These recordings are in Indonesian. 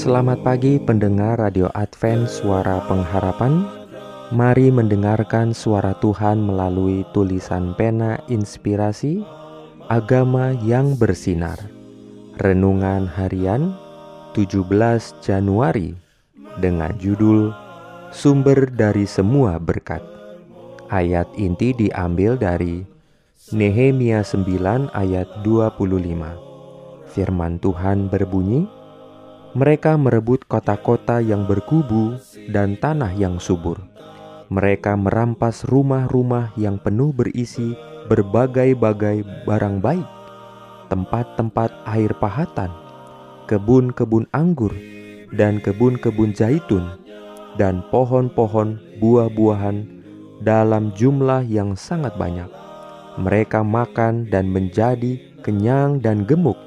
Selamat pagi pendengar Radio Advent Suara Pengharapan. Mari mendengarkan suara Tuhan melalui tulisan pena inspirasi Agama yang bersinar. Renungan harian 17 Januari Dengan judul Sumber dari semua berkat. Ayat inti diambil dari Nehemia 9 ayat 25 Firman Tuhan berbunyi, mereka merebut kota-kota yang berkubu dan tanah yang subur. Mereka merampas rumah-rumah yang penuh berisi berbagai-bagai barang baik, tempat-tempat air pahatan, kebun-kebun anggur, dan kebun-kebun zaitun, dan pohon-pohon buah-buahan dalam jumlah yang sangat banyak. Mereka makan dan menjadi kenyang dan gemuk.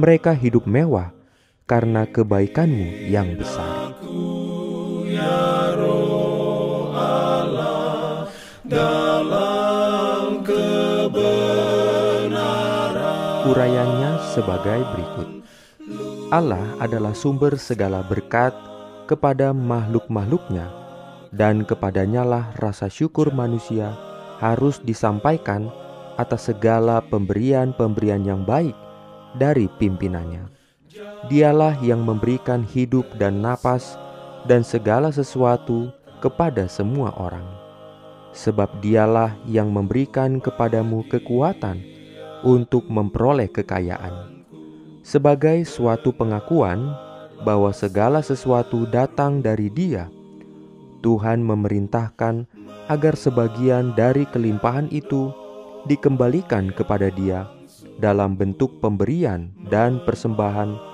Mereka hidup mewah karena kebaikanmu yang besar. Ya. Urayanya sebagai berikut. Allah adalah sumber segala berkat kepada makhluk-makhluknya dan kepadanya lah rasa syukur manusia harus disampaikan atas segala pemberian-pemberian yang baik dari pimpinannya. Dialah yang memberikan hidup dan napas dan segala sesuatu kepada semua orang. Sebab dialah yang memberikan kepadamu kekuatan untuk memperoleh kekayaan. Sebagai suatu pengakuan bahwa segala sesuatu datang dari dia, Tuhan memerintahkan agar sebagian dari kelimpahan itu dikembalikan kepada dia dalam bentuk pemberian dan persembahan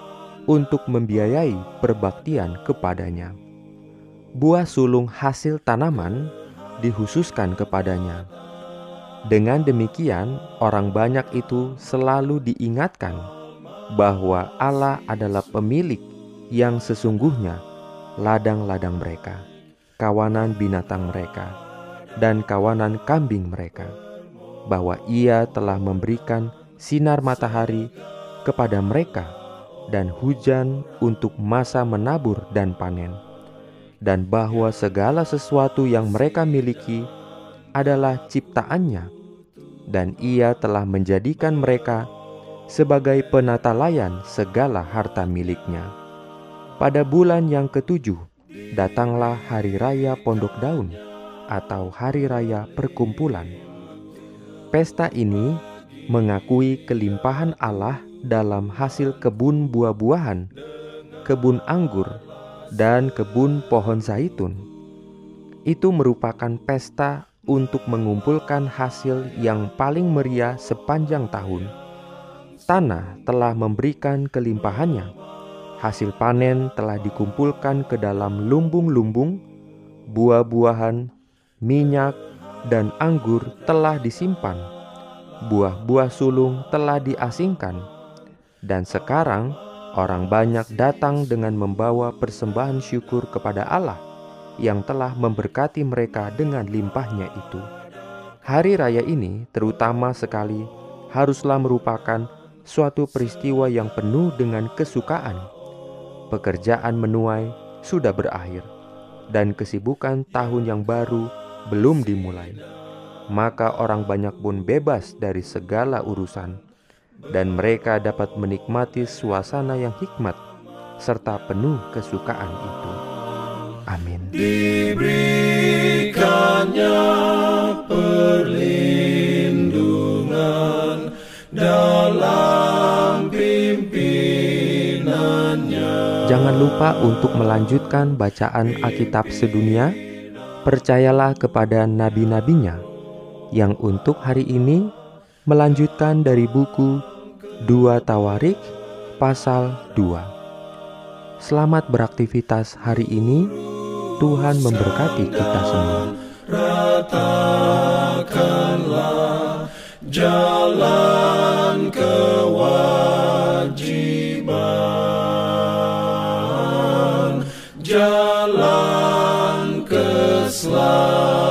untuk membiayai perbaktian kepadanya. Buah sulung hasil tanaman dihususkan kepadanya. Dengan demikian, orang banyak itu selalu diingatkan bahwa Allah adalah pemilik yang sesungguhnya ladang-ladang mereka, kawanan binatang mereka, dan kawanan kambing mereka, bahwa Ia telah memberikan sinar matahari kepada mereka dan hujan untuk masa menabur dan panen, dan bahwa segala sesuatu yang mereka miliki adalah ciptaannya, dan Ia telah menjadikan mereka sebagai penata layan segala harta miliknya. Pada bulan yang ketujuh, datanglah hari raya Pondok Daun atau hari raya perkumpulan. Pesta ini mengakui kelimpahan Allah dalam hasil kebun buah-buahan, kebun anggur, dan kebun pohon zaitun. Itu merupakan pesta untuk mengumpulkan hasil yang paling meriah sepanjang tahun. Tanah telah memberikan kelimpahannya. Hasil panen telah dikumpulkan ke dalam lumbung-lumbung, buah-buahan, minyak, dan anggur telah disimpan buah-buah sulung telah diasingkan, dan sekarang orang banyak datang dengan membawa persembahan syukur kepada Allah yang telah memberkati mereka dengan limpahnya itu. Hari raya ini terutama sekali haruslah merupakan suatu peristiwa yang penuh dengan kesukaan. Pekerjaan menuai sudah berakhir, dan kesibukan tahun yang baru belum dimulai maka orang banyak pun bebas dari segala urusan, dan mereka dapat menikmati suasana yang hikmat serta penuh kesukaan itu. Amin. Diberikannya perlindungan dalam pimpinannya. Jangan lupa untuk melanjutkan bacaan Alkitab sedunia. Percayalah kepada nabi-nabinya yang untuk hari ini melanjutkan dari buku 2 Tawarik pasal 2 Selamat beraktivitas hari ini. Tuhan memberkati kita semua. Ratakanlah jalan kewajiban. Jalan keselamatan.